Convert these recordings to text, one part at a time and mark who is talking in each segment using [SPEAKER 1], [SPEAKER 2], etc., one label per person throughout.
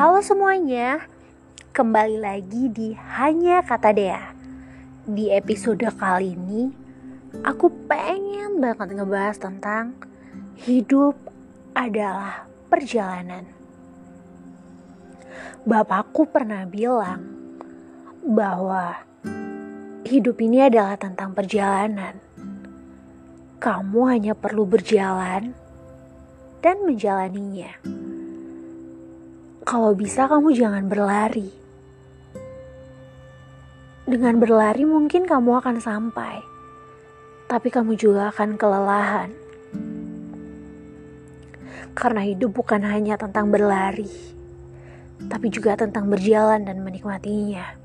[SPEAKER 1] Halo semuanya, kembali lagi di Hanya Kata Dea. Di episode kali ini, aku pengen banget ngebahas tentang hidup adalah perjalanan. Bapakku pernah bilang bahwa hidup ini adalah tentang perjalanan. Kamu hanya perlu berjalan dan menjalaninya. Kalau bisa, kamu jangan berlari. Dengan berlari, mungkin kamu akan sampai, tapi kamu juga akan kelelahan. Karena hidup bukan hanya tentang berlari, tapi juga tentang berjalan dan menikmatinya.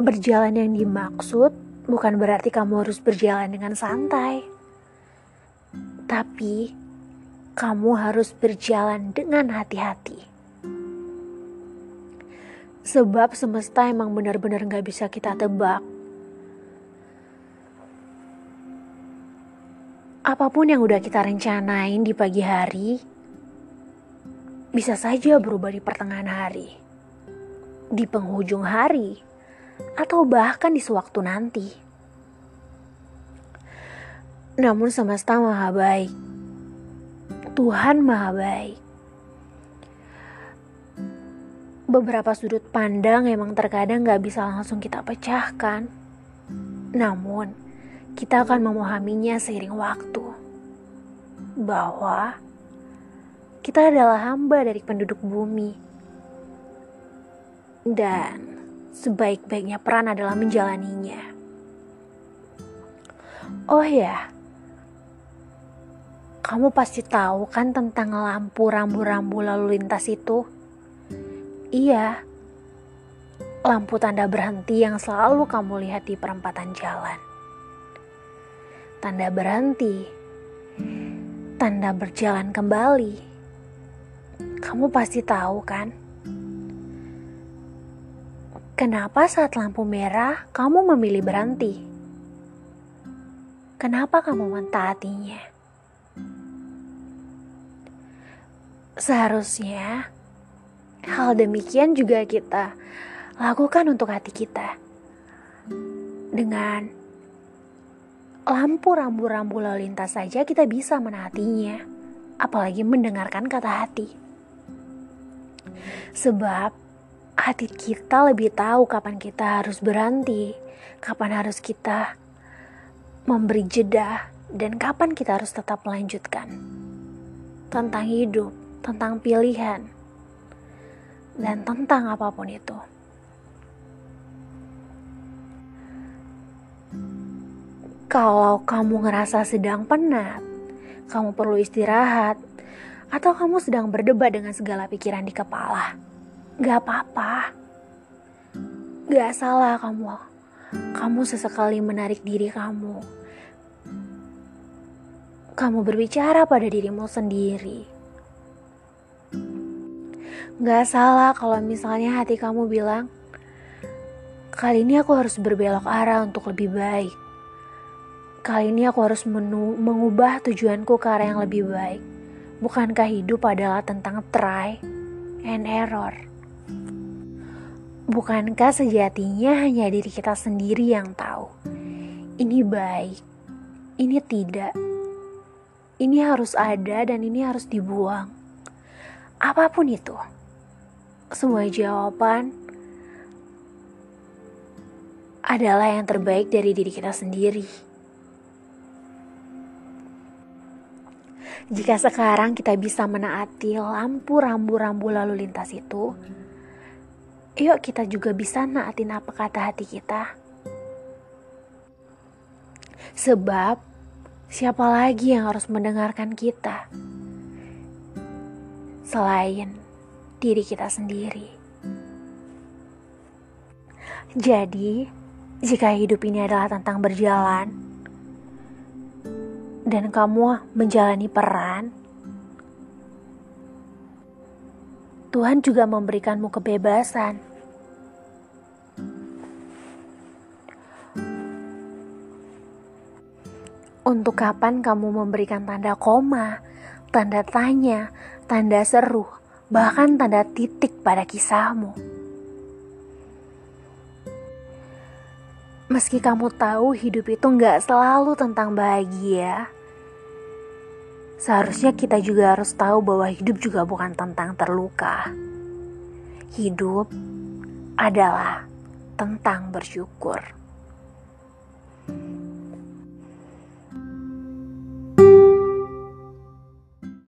[SPEAKER 1] Berjalan yang dimaksud bukan berarti kamu harus berjalan dengan santai, tapi kamu harus berjalan dengan hati-hati. Sebab semesta emang benar-benar gak bisa kita tebak. Apa pun yang udah kita rencanain di pagi hari, bisa saja berubah di pertengahan hari, di penghujung hari, atau bahkan di sewaktu nanti. Namun semesta maha baik Tuhan Maha Baik. Beberapa sudut pandang emang terkadang gak bisa langsung kita pecahkan. Namun, kita akan memahaminya seiring waktu. Bahwa kita adalah hamba dari penduduk bumi. Dan sebaik-baiknya peran adalah menjalaninya. Oh ya, kamu pasti tahu kan tentang lampu rambu-rambu lalu lintas itu? Iya, lampu tanda berhenti yang selalu kamu lihat di perempatan jalan. Tanda berhenti, tanda berjalan kembali. Kamu pasti tahu kan? Kenapa saat lampu merah kamu memilih berhenti? Kenapa kamu mentaatinya? Seharusnya hal demikian juga kita lakukan untuk hati kita. Dengan lampu rambu-rambu lalu lintas saja kita bisa menaatinya, apalagi mendengarkan kata hati. Sebab hati kita lebih tahu kapan kita harus berhenti, kapan harus kita memberi jeda, dan kapan kita harus tetap melanjutkan tentang hidup tentang pilihan, dan tentang apa pun itu. Kalau kamu ngerasa sedang penat, kamu perlu istirahat, atau kamu sedang berdebat dengan segala pikiran di kepala, gak apa-apa. Gak salah kamu. Kamu sesekali menarik diri kamu. Kamu berbicara pada dirimu sendiri Gak salah kalau misalnya hati kamu bilang, kali ini aku harus berbelok arah untuk lebih baik. Kali ini aku harus menu mengubah tujuanku ke arah yang lebih baik. Bukankah hidup adalah tentang try and error? Bukankah sejatinya hanya diri kita sendiri yang tahu? Ini baik, ini tidak. Ini harus ada dan ini harus dibuang. Apa pun itu semua jawaban adalah yang terbaik dari diri kita sendiri. Jika sekarang kita bisa menaati lampu rambu-rambu lalu lintas itu, yuk kita juga bisa naatin apa kata hati kita. Sebab, siapa lagi yang harus mendengarkan kita? Selain diri kita sendiri. Jadi, jika hidup ini adalah tentang berjalan dan kamu menjalani peran, Tuhan juga memberikanmu kebebasan. Untuk kapan kamu memberikan tanda koma, tanda tanya, tanda seru, bahkan tanda titik pada kisahmu. Meski kamu tahu hidup itu nggak selalu tentang bahagia, seharusnya kita juga harus tahu bahwa hidup juga bukan tentang terluka. Hidup adalah tentang bersyukur.